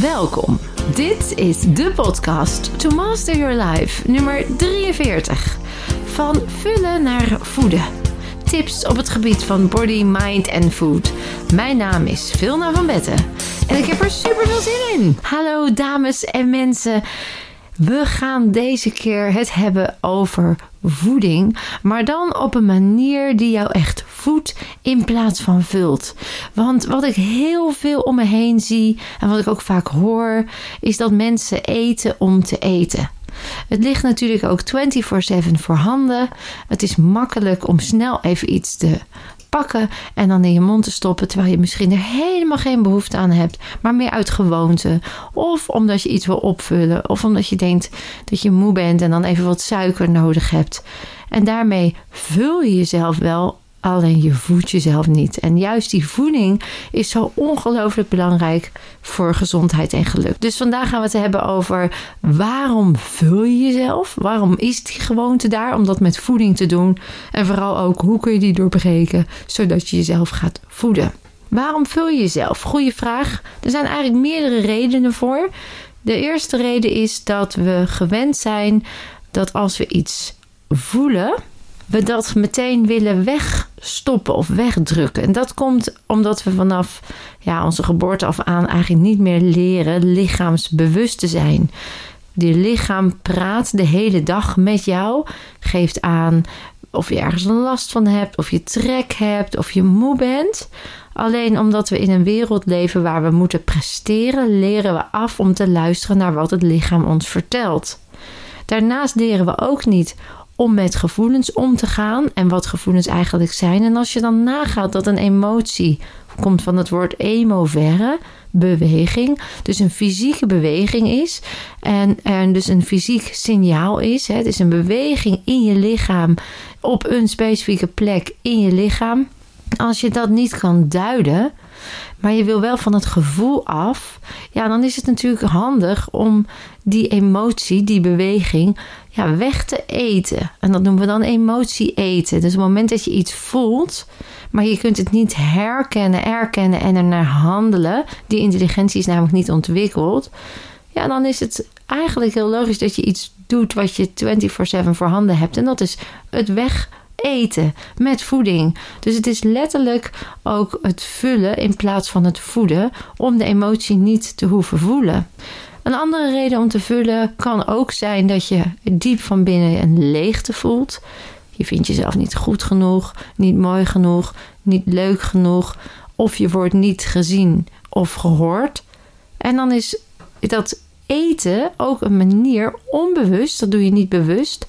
Welkom. Dit is de podcast To Master Your Life, nummer 43. Van vullen naar voeden. Tips op het gebied van body, mind en food. Mijn naam is Vilna van Betten en ik heb er super veel zin in. Hallo dames en mensen. We gaan deze keer het hebben over voeding, maar dan op een manier die jou echt voedt in plaats van vult. Want wat ik heel veel om me heen zie en wat ik ook vaak hoor, is dat mensen eten om te eten. Het ligt natuurlijk ook 24/7 voorhanden. Het is makkelijk om snel even iets te pakken en dan in je mond te stoppen, terwijl je misschien er helemaal geen behoefte aan hebt, maar meer uit gewoonte. Of omdat je iets wil opvullen, of omdat je denkt dat je moe bent en dan even wat suiker nodig hebt. En daarmee vul je jezelf wel Alleen je voedt jezelf niet. En juist die voeding is zo ongelooflijk belangrijk voor gezondheid en geluk. Dus vandaag gaan we het hebben over waarom vul je jezelf? Waarom is die gewoonte daar om dat met voeding te doen? En vooral ook hoe kun je die doorbreken zodat je jezelf gaat voeden? Waarom vul je jezelf? Goeie vraag. Er zijn eigenlijk meerdere redenen voor. De eerste reden is dat we gewend zijn dat als we iets voelen, we dat meteen willen wegstoppen of wegdrukken. En dat komt omdat we vanaf ja, onze geboorte af aan eigenlijk niet meer leren lichaamsbewust te zijn. Die lichaam praat de hele dag met jou, geeft aan of je ergens last van hebt, of je trek hebt, of je moe bent. Alleen omdat we in een wereld leven waar we moeten presteren, leren we af om te luisteren naar wat het lichaam ons vertelt. Daarnaast leren we ook niet om met gevoelens om te gaan en wat gevoelens eigenlijk zijn. En als je dan nagaat dat een emotie komt van het woord emovere, beweging, dus een fysieke beweging is en er dus een fysiek signaal is. Hè, het is een beweging in je lichaam op een specifieke plek in je lichaam. Als je dat niet kan duiden, maar je wil wel van het gevoel af, ja, dan is het natuurlijk handig om die emotie, die beweging, weg te eten. En dat noemen we dan emotie eten. Dus op het moment dat je iets voelt, maar je kunt het niet herkennen, erkennen en er naar handelen, die intelligentie is namelijk niet ontwikkeld, ja, dan is het eigenlijk heel logisch dat je iets doet wat je 24/7 voorhanden hebt. En dat is het weg eten met voeding. Dus het is letterlijk ook het vullen in plaats van het voeden om de emotie niet te hoeven voelen. Een andere reden om te vullen kan ook zijn dat je diep van binnen een leegte voelt. Je vindt jezelf niet goed genoeg, niet mooi genoeg, niet leuk genoeg, of je wordt niet gezien of gehoord. En dan is dat eten ook een manier, onbewust, dat doe je niet bewust,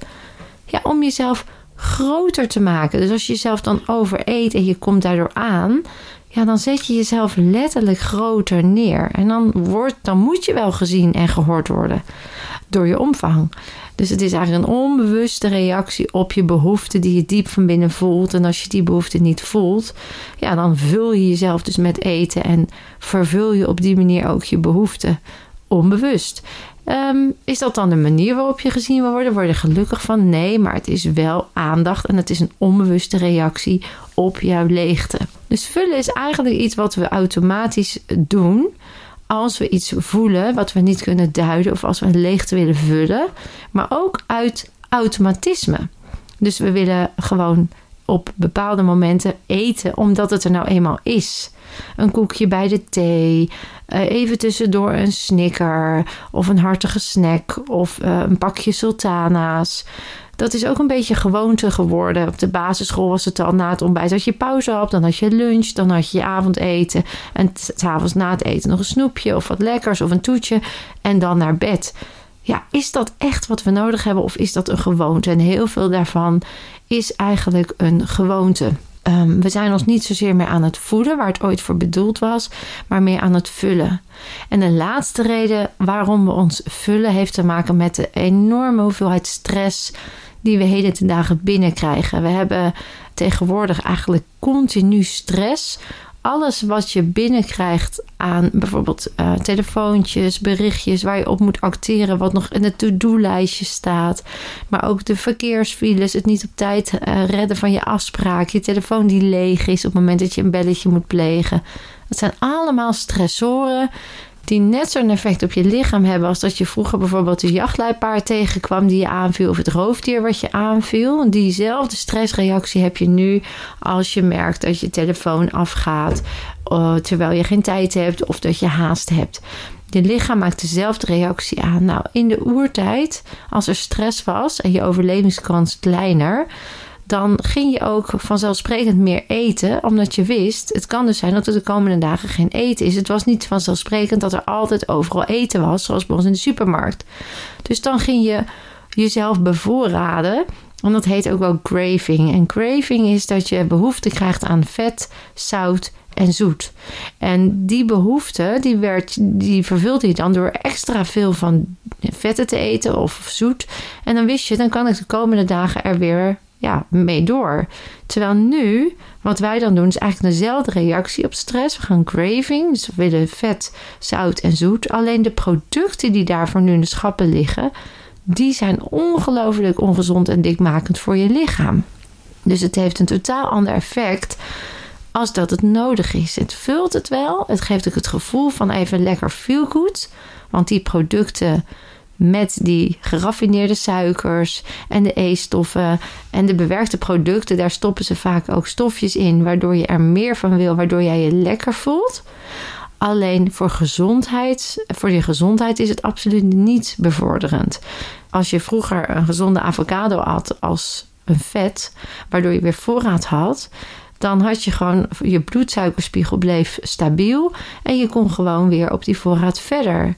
ja, om jezelf groter te maken. Dus als je jezelf dan overeet en je komt daardoor aan, ja, dan zet je jezelf letterlijk groter neer. En dan, wordt, dan moet je wel gezien en gehoord worden door je omvang. Dus het is eigenlijk een onbewuste reactie op je behoefte die je diep van binnen voelt. En als je die behoefte niet voelt, ja, dan vul je jezelf dus met eten en vervul je op die manier ook je behoefte onbewust. Ehm, is dat dan de manier waarop je gezien wil worden? Word je gelukkig van? Nee, maar het is wel aandacht en het is een onbewuste reactie op jouw leegte. Dus vullen is eigenlijk iets wat we automatisch doen als we iets voelen wat we niet kunnen duiden of als we een leegte willen vullen, maar ook uit automatisme. Dus we willen gewoon op bepaalde momenten eten omdat het er nou eenmaal is. Een koekje bij de thee, eh, even tussendoor een snicker of een hartige snack of eh, een pakje sultana's. Dat is ook een beetje gewoonte geworden. Op de basisschool was het al na het ontbijt. Als je pauze had, dan had je lunch, dan had je je avondeten. En s'avonds na het eten nog een snoepje of wat lekkers of een toetje. En dan naar bed. Ja, is dat echt wat we nodig hebben of is dat een gewoonte? En heel veel daarvan is eigenlijk een gewoonte. Ehm, we zijn ons niet zozeer meer aan het voeden, waar het ooit voor bedoeld was, maar meer aan het vullen. En de laatste reden waarom we ons vullen heeft te maken met de enorme hoeveelheid stress die we heden ten dagen binnenkrijgen. We hebben tegenwoordig eigenlijk continu stress alles wat je binnenkrijgt aan bijvoorbeeld uh, telefoontjes, berichtjes waar je op moet acteren, wat nog in het to-do-lijstje staat. Maar ook de verkeersfiles, het niet op tijd uh, redden van je afspraak, je telefoon die leeg is op het moment dat je een belletje moet plegen. Dat zijn allemaal stressoren die net zo'n effect op je lichaam hebben als dat je vroeger bijvoorbeeld de jachtluipaard tegenkwam die je aanviel of het roofdier wat je aanviel. Diezelfde stressreactie heb je nu als je merkt dat je telefoon afgaat uh, terwijl je geen tijd hebt of dat je haast hebt. Je lichaam maakt dezelfde reactie aan. Nou, in de oertijd, als er stress was en je overlevingskans kleiner, dan ging je ook vanzelfsprekend meer eten, omdat je wist, het kan dus zijn dat er de komende dagen geen eten is. Het was niet vanzelfsprekend dat er altijd overal eten was, zoals bij ons in de supermarkt. Dus dan ging je jezelf bevoorraden. En dat heet ook wel craving. En craving is dat je behoefte krijgt aan vet, zout en zoet. En die behoefte, die, werd, die vervulde je dan door extra veel van vetten te eten of zoet. En dan wist je, dan kan ik de komende dagen er weer ja, mee door. Terwijl nu, wat wij dan doen, is eigenlijk dezelfde reactie op stress. We gaan craving, dus we willen vet, zout en zoet. Alleen de producten die daarvoor nu in de schappen liggen, die zijn ongelooflijk ongezond en dikmakend voor je lichaam. Dus het heeft een totaal ander effect als dat het nodig is. Het vult het wel. Het geeft ook het gevoel van even lekker feel good. Want die producten met die geraffineerde suikers en de E-stoffen en de bewerkte producten, daar stoppen ze vaak ook stofjes in, waardoor je er meer van wil, waardoor jij je lekker voelt. Alleen voor gezondheid, voor je gezondheid is het absoluut niet bevorderend. Als je vroeger een gezonde avocado had als een vet, waardoor je weer voorraad had, dan had je gewoon je bloedsuikerspiegel bleef stabiel en je kon gewoon weer op die voorraad verder.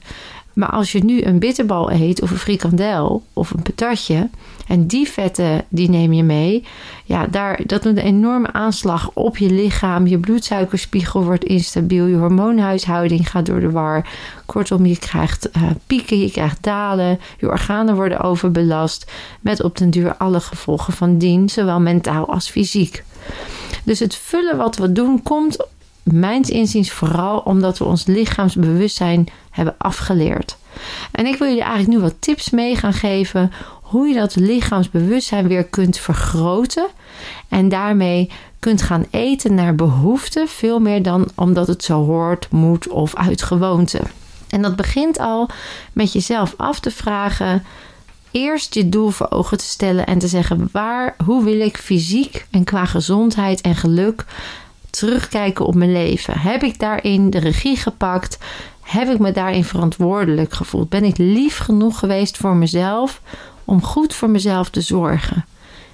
Maar als je nu een bitterbal eet of een frikandel of een patatje en die vetten die neem je mee, ja, daar, dat doet een enorme aanslag op je lichaam. Je bloedsuikerspiegel wordt instabiel, je hormoonhuishouding gaat door de war. Kortom, je krijgt uh, pieken, je krijgt dalen, je organen worden overbelast, met op den duur alle gevolgen van dien, zowel mentaal als fysiek. Dus het vullen wat we doen komt mijns inziens vooral omdat we ons lichaamsbewustzijn hebben afgeleerd. En ik wil jullie eigenlijk nu wat tips mee gaan geven hoe je dat lichaamsbewustzijn weer kunt vergroten en daarmee kunt gaan eten naar behoefte, veel meer dan omdat het zo hoort, moet of uit gewoonte. En dat begint al met jezelf af te vragen: eerst je doel voor ogen te stellen en te zeggen: waar, hoe wil ik fysiek en qua gezondheid en geluk terugkijken op mijn leven? Heb ik daarin de regie gepakt? Heb ik me daarin verantwoordelijk gevoeld? Ben ik lief genoeg geweest voor mezelf om goed voor mezelf te zorgen?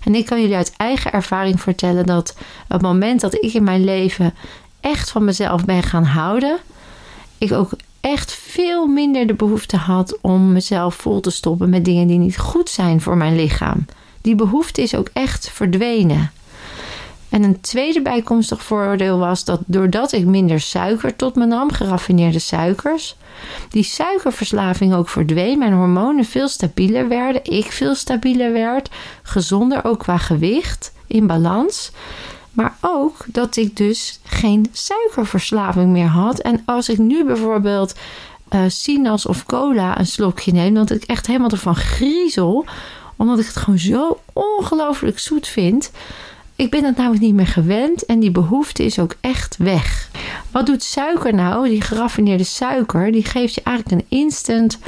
En ik kan jullie uit eigen ervaring vertellen dat het moment dat ik in mijn leven echt van mezelf ben gaan houden, ik ook echt veel minder de behoefte had om mezelf vol te stoppen met dingen die niet goed zijn voor mijn lichaam. Die behoefte is ook echt verdwenen. En een tweede bijkomstig voordeel was dat doordat ik minder suiker tot me nam, geraffineerde suikers, die suikerverslaving ook verdween, mijn hormonen veel stabieler werden, ik veel stabieler werd, gezonder ook qua gewicht, in balans. Maar ook dat ik dus geen suikerverslaving meer had. En als ik nu bijvoorbeeld uh, sinaas of cola een slokje neem, dat ik echt helemaal ervan griezel, omdat ik het gewoon zo ongelooflijk zoet vind. Ik ben het namelijk niet meer gewend en die behoefte is ook echt weg. Wat doet suiker nou? Die geraffineerde suiker, die geeft je eigenlijk een instant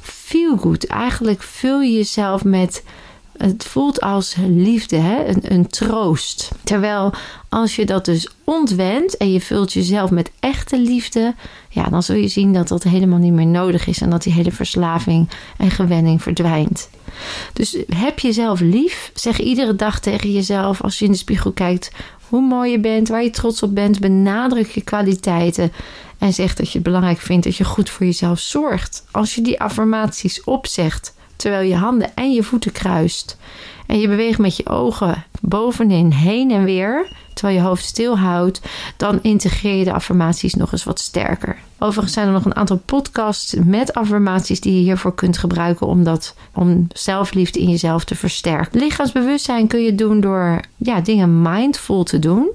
feel good. Eigenlijk vul je jezelf met het voelt als liefde, hè? Een, een troost. Terwijl als je dat dus ontwendt en je vult jezelf met echte liefde, ja, dan zul je zien dat dat helemaal niet meer nodig is en dat die hele verslaving en gewenning verdwijnt. Dus heb jezelf lief. Zeg iedere dag tegen jezelf als je in de spiegel kijkt hoe mooi je bent, waar je trots op bent. Benadruk je kwaliteiten en zeg dat je het belangrijk vindt dat je goed voor jezelf zorgt. Als je die affirmaties opzegt terwijl je handen en je voeten kruist en je beweegt met je ogen bovenin heen en weer, terwijl je hoofd stil houdt, dan integreer je de affirmaties nog eens wat sterker. Overigens zijn er nog een aantal podcasts met affirmaties die je hiervoor kunt gebruiken om, dat, om zelfliefde in jezelf te versterken. Lichaamsbewustzijn kun je doen door ja, dingen mindful te doen.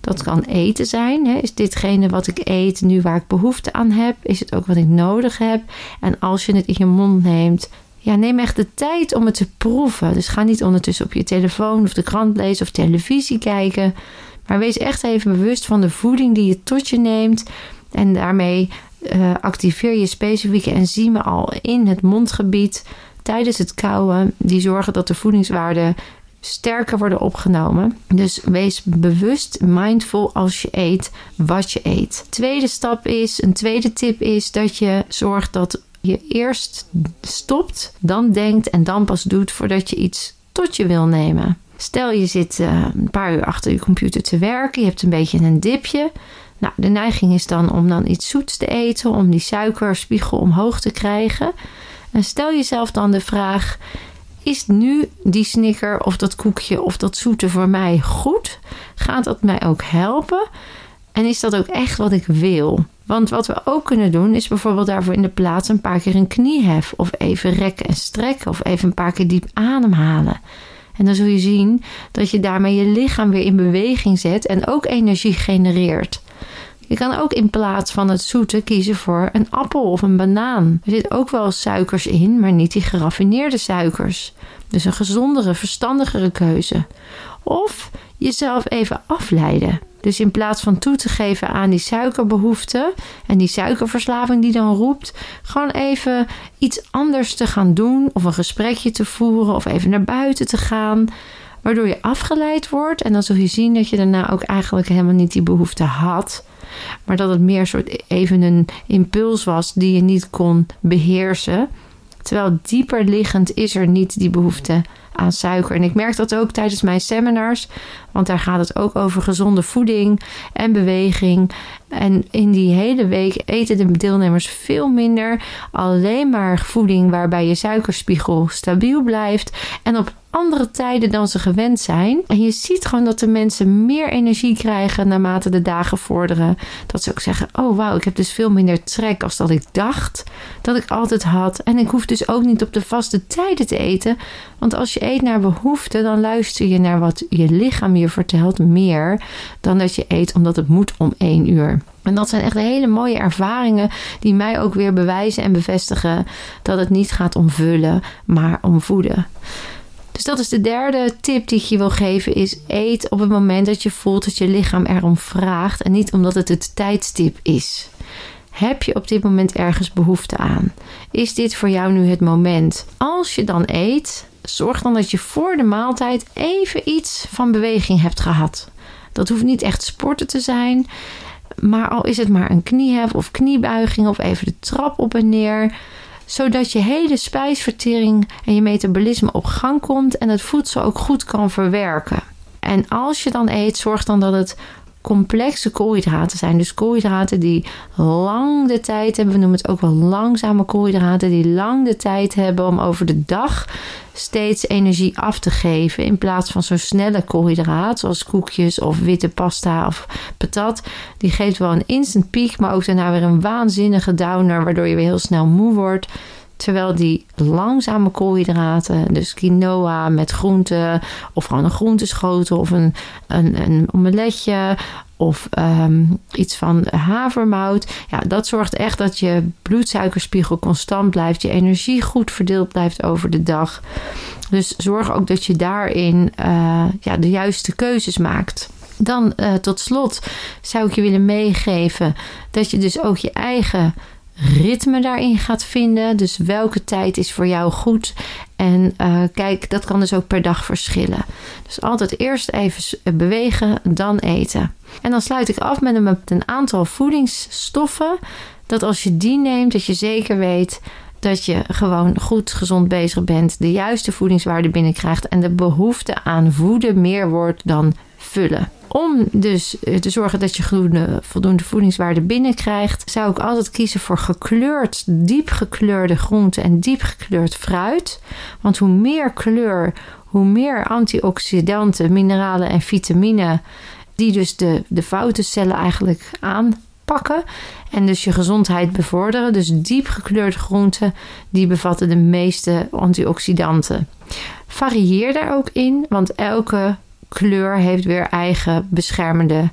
Dat kan eten zijn. Hè. Is ditgene wat ik eet nu waar ik behoefte aan heb? Is het ook wat ik nodig heb? En als je het in je mond neemt, ja, neem echt de tijd om het te proeven. Dus ga niet ondertussen op je telefoon of de krant lezen of televisie kijken. Maar wees echt even bewust van de voeding die je tot je neemt. En daarmee uh, activeer je specifieke enzymen al in het mondgebied tijdens het kauwen. Die zorgen dat de voedingswaarden sterker worden opgenomen. Dus wees bewust, mindful als je eet, wat je eet. Tweede stap is, een tweede tip is dat je zorgt dat je eerst stopt, dan denkt en dan pas doet voordat je iets tot je wil nemen. Stel je zit uh, een paar uur achter je computer te werken, je hebt een beetje een dipje. Nou, de neiging is dan om dan iets zoets te eten, om die suikerspiegel omhoog te krijgen. En stel jezelf dan de vraag: is nu die snicker of dat koekje of dat zoete voor mij goed? Gaat dat mij ook helpen? En is dat ook echt wat ik wil? Want wat we ook kunnen doen, is bijvoorbeeld daarvoor in de plaats een paar keer een kniehef. Of even rekken en strekken. Of even een paar keer diep ademhalen. En dan zul je zien dat je daarmee je lichaam weer in beweging zet en ook energie genereert. Je kan ook in plaats van het zoete kiezen voor een appel of een banaan. Er zit ook wel suikers in, maar niet die geraffineerde suikers. Dus een gezondere, verstandigere keuze. Of jezelf even afleiden. Dus in plaats van toe te geven aan die suikerbehoefte en die suikerverslaving die dan roept, gewoon even iets anders te gaan doen of een gesprekje te voeren of even naar buiten te gaan waardoor je afgeleid wordt. En dan zul je zien dat je daarna ook eigenlijk helemaal niet die behoefte had. Maar dat het meer soort even een impuls was die je niet kon beheersen. Terwijl dieper liggend is er niet die behoefte aan suiker. En ik merk dat ook tijdens mijn seminars, want daar gaat het ook over gezonde voeding en beweging. En in die hele week eten de deelnemers veel minder. Alleen maar voeding waarbij je suikerspiegel stabiel blijft. En op andere tijden dan ze gewend zijn. En je ziet gewoon dat de mensen meer energie krijgen naarmate de dagen vorderen. Dat ze ook zeggen: Oh wauw, ik heb dus veel minder trek als dat ik dacht dat ik altijd had. En ik hoef dus ook niet op de vaste tijden te eten. Want als je eet naar behoefte, dan luister je naar wat je lichaam je vertelt meer dan dat je eet omdat het moet om één uur. En dat zijn echt hele mooie ervaringen die mij ook weer bewijzen en bevestigen dat het niet gaat om vullen, maar om voeden. Dus dat is de derde tip die ik je wil geven: is eet op het moment dat je voelt dat je lichaam erom vraagt en niet omdat het het tijdstip is. Heb je op dit moment ergens behoefte aan? Is dit voor jou nu het moment? Als je dan eet, zorg dan dat je voor de maaltijd even iets van beweging hebt gehad. Dat hoeft niet echt sporten te zijn, maar al is het maar een kniehef of kniebuiging of even de trap op en neer zodat je hele spijsvertering en je metabolisme op gang komt en het voedsel ook goed kan verwerken. En als je dan eet, zorg dan dat het complexe koolhydraten zijn. Dus koolhydraten die lang de tijd hebben. We noemen het ook wel langzame koolhydraten. Die lang de tijd hebben om over de dag steeds energie af te geven. In plaats van zo'n snelle koolhydraat. Zoals koekjes of witte pasta of patat. Die geeft wel een instant piek. Maar ook daarna weer een waanzinnige downer. Waardoor je weer heel snel moe wordt. Terwijl die langzame koolhydraten, dus quinoa met groenten, of gewoon een groenteschotel of een, een, een omeletje of ehm, iets van havermout. Ja, dat zorgt echt dat je bloedsuikerspiegel constant blijft, je energie goed verdeeld blijft over de dag. Dus zorg ook dat je daarin uh, ja, de juiste keuzes maakt. Dan uh, tot slot zou ik je willen meegeven dat je dus ook je eigen ritme daarin gaat vinden. Dus welke tijd is voor jou goed. En uh, kijk, dat kan dus ook per dag verschillen. Dus altijd eerst even bewegen, dan eten. En dan sluit ik af met een, met een aantal voedingsstoffen. Dat als je die neemt, dat je zeker weet dat je gewoon goed gezond bezig bent, de juiste voedingswaarde binnenkrijgt en de behoefte aan voeden meer wordt dan vullen. Om dus eh, te zorgen dat je voldoende voedingswaarde binnenkrijgt, zou ik altijd kiezen voor gekleurd, diep gekleurde groenten en diep gekleurd fruit. Want hoe meer kleur, hoe meer antioxidanten, mineralen en vitamine die dus de, de foute cellen eigenlijk aanpakken en dus je gezondheid bevorderen. Dus diep gekleurde groenten, die bevatten de meeste antioxidanten. Varieer daar ook in, want elke kleur heeft weer eigen beschermende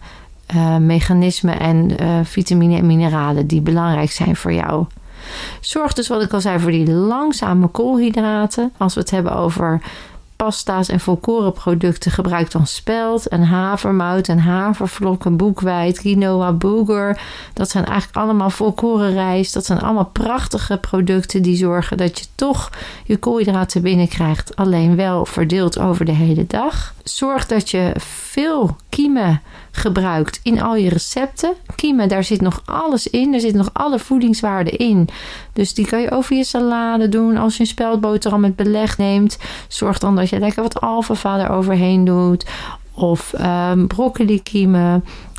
uh, mechanismen en uh, vitamine en mineralen die belangrijk zijn voor jou. Zorg dus, wat ik al zei, voor die langzame koolhydraten. Als we het hebben over pasta's en volkorenproducten gebruik dan spelt en havermout en havervlokken, boekweit, quinoa, boeger. Dat zijn eigenlijk allemaal volkorenrijst. Dat zijn allemaal prachtige producten die zorgen dat je toch je koolhydraten binnenkrijgt. Alleen wel verdeeld over de hele dag. Zorg dat je veel kiemen gebruikt in al je recepten. Kiemen, daar zit nog alles in. Er zit nog alle voedingswaarden in. Dus die kan je over je salade doen. Als je een speldboterham met beleg neemt, zorg dan dat je lekker wat alfalfa eroverheen doet. Of um, broccoli.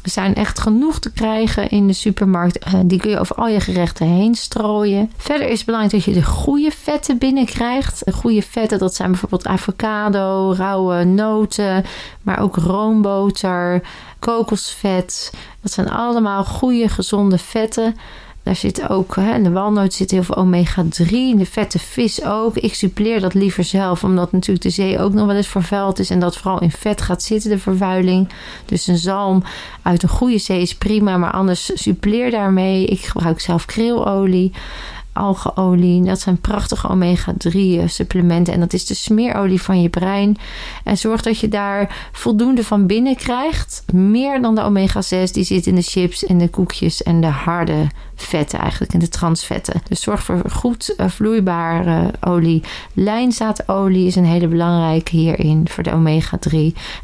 Er zijn echt genoeg te krijgen in de supermarkt. Eh, die kun je over al je gerechten heen strooien. Verder is het belangrijk dat je de goede vetten binnenkrijgt. De goede vetten, dat zijn bijvoorbeeld avocado, rauwe noten, maar ook roomboter, kokosvet. Dat zijn allemaal goede, gezonde vetten. Daar zit ook, hè, in de walnoot zit heel veel omega-3. In de vette vis ook. Ik suppleer dat liever zelf, omdat natuurlijk de zee ook nog wel eens vervuild is. En dat vooral in vet gaat zitten, de vervuiling. Dus een zalm uit een goede zee is prima, maar anders suppleer daarmee. Ik gebruik zelf krilolie algeolie. Dat zijn prachtige omega-3 eh, supplementen. En dat is de smeerolie van je brein. En zorg dat je daar voldoende van binnen krijgt. Meer dan de omega-6 die zit in de chips en de koekjes en de harde vetten eigenlijk. En de transvetten. Dus zorg voor goed uh, vloeibare olie. Lijnzaadolie is een hele belangrijke hierin voor de omega-3.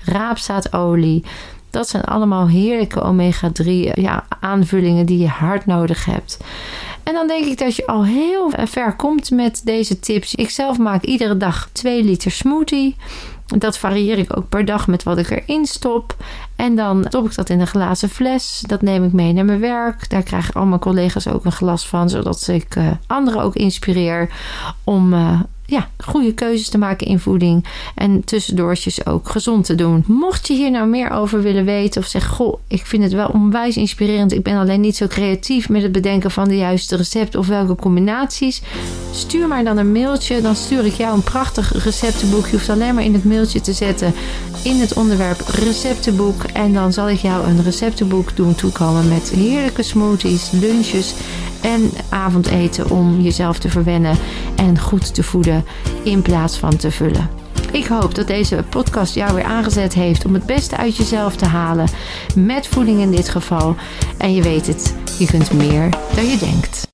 Raapzaadolie. Dat zijn allemaal heerlijke omega-3 eh, ja, aanvullingen die je hard nodig hebt. En dan denk ik dat je al heel ver komt met deze tips. Ik zelf maak iedere dag 2 liter smoothie. Dat varieer ik ook per dag met wat ik erin stop. En dan stop ik dat in een glazen fles. Dat neem ik mee naar mijn werk. Daar krijgen al mijn collega's ook een glas van. Zodat ik uh, anderen ook inspireer om uh, ja, goede keuzes te maken in voeding. En tussendoortjes ook gezond te doen. Mocht je hier nou meer over willen weten of zeg, goh, ik vind het wel onwijs inspirerend. Ik ben alleen niet zo creatief met het bedenken van de juiste recept of welke combinaties. Stuur mij dan een mailtje. Dan stuur ik jou een prachtig receptenboek. Je hoeft alleen maar in het mailtje te zetten in het onderwerp receptenboek. En dan zal ik jou een receptenboek doen toekomen met heerlijke smoothies, lunches en avondeten om jezelf te verwennen en goed te voeden in plaats van te vullen. Ik hoop dat deze podcast jou weer aangezet heeft om het beste uit jezelf te halen. Met voeding in dit geval. En je weet het, je kunt meer dan je denkt.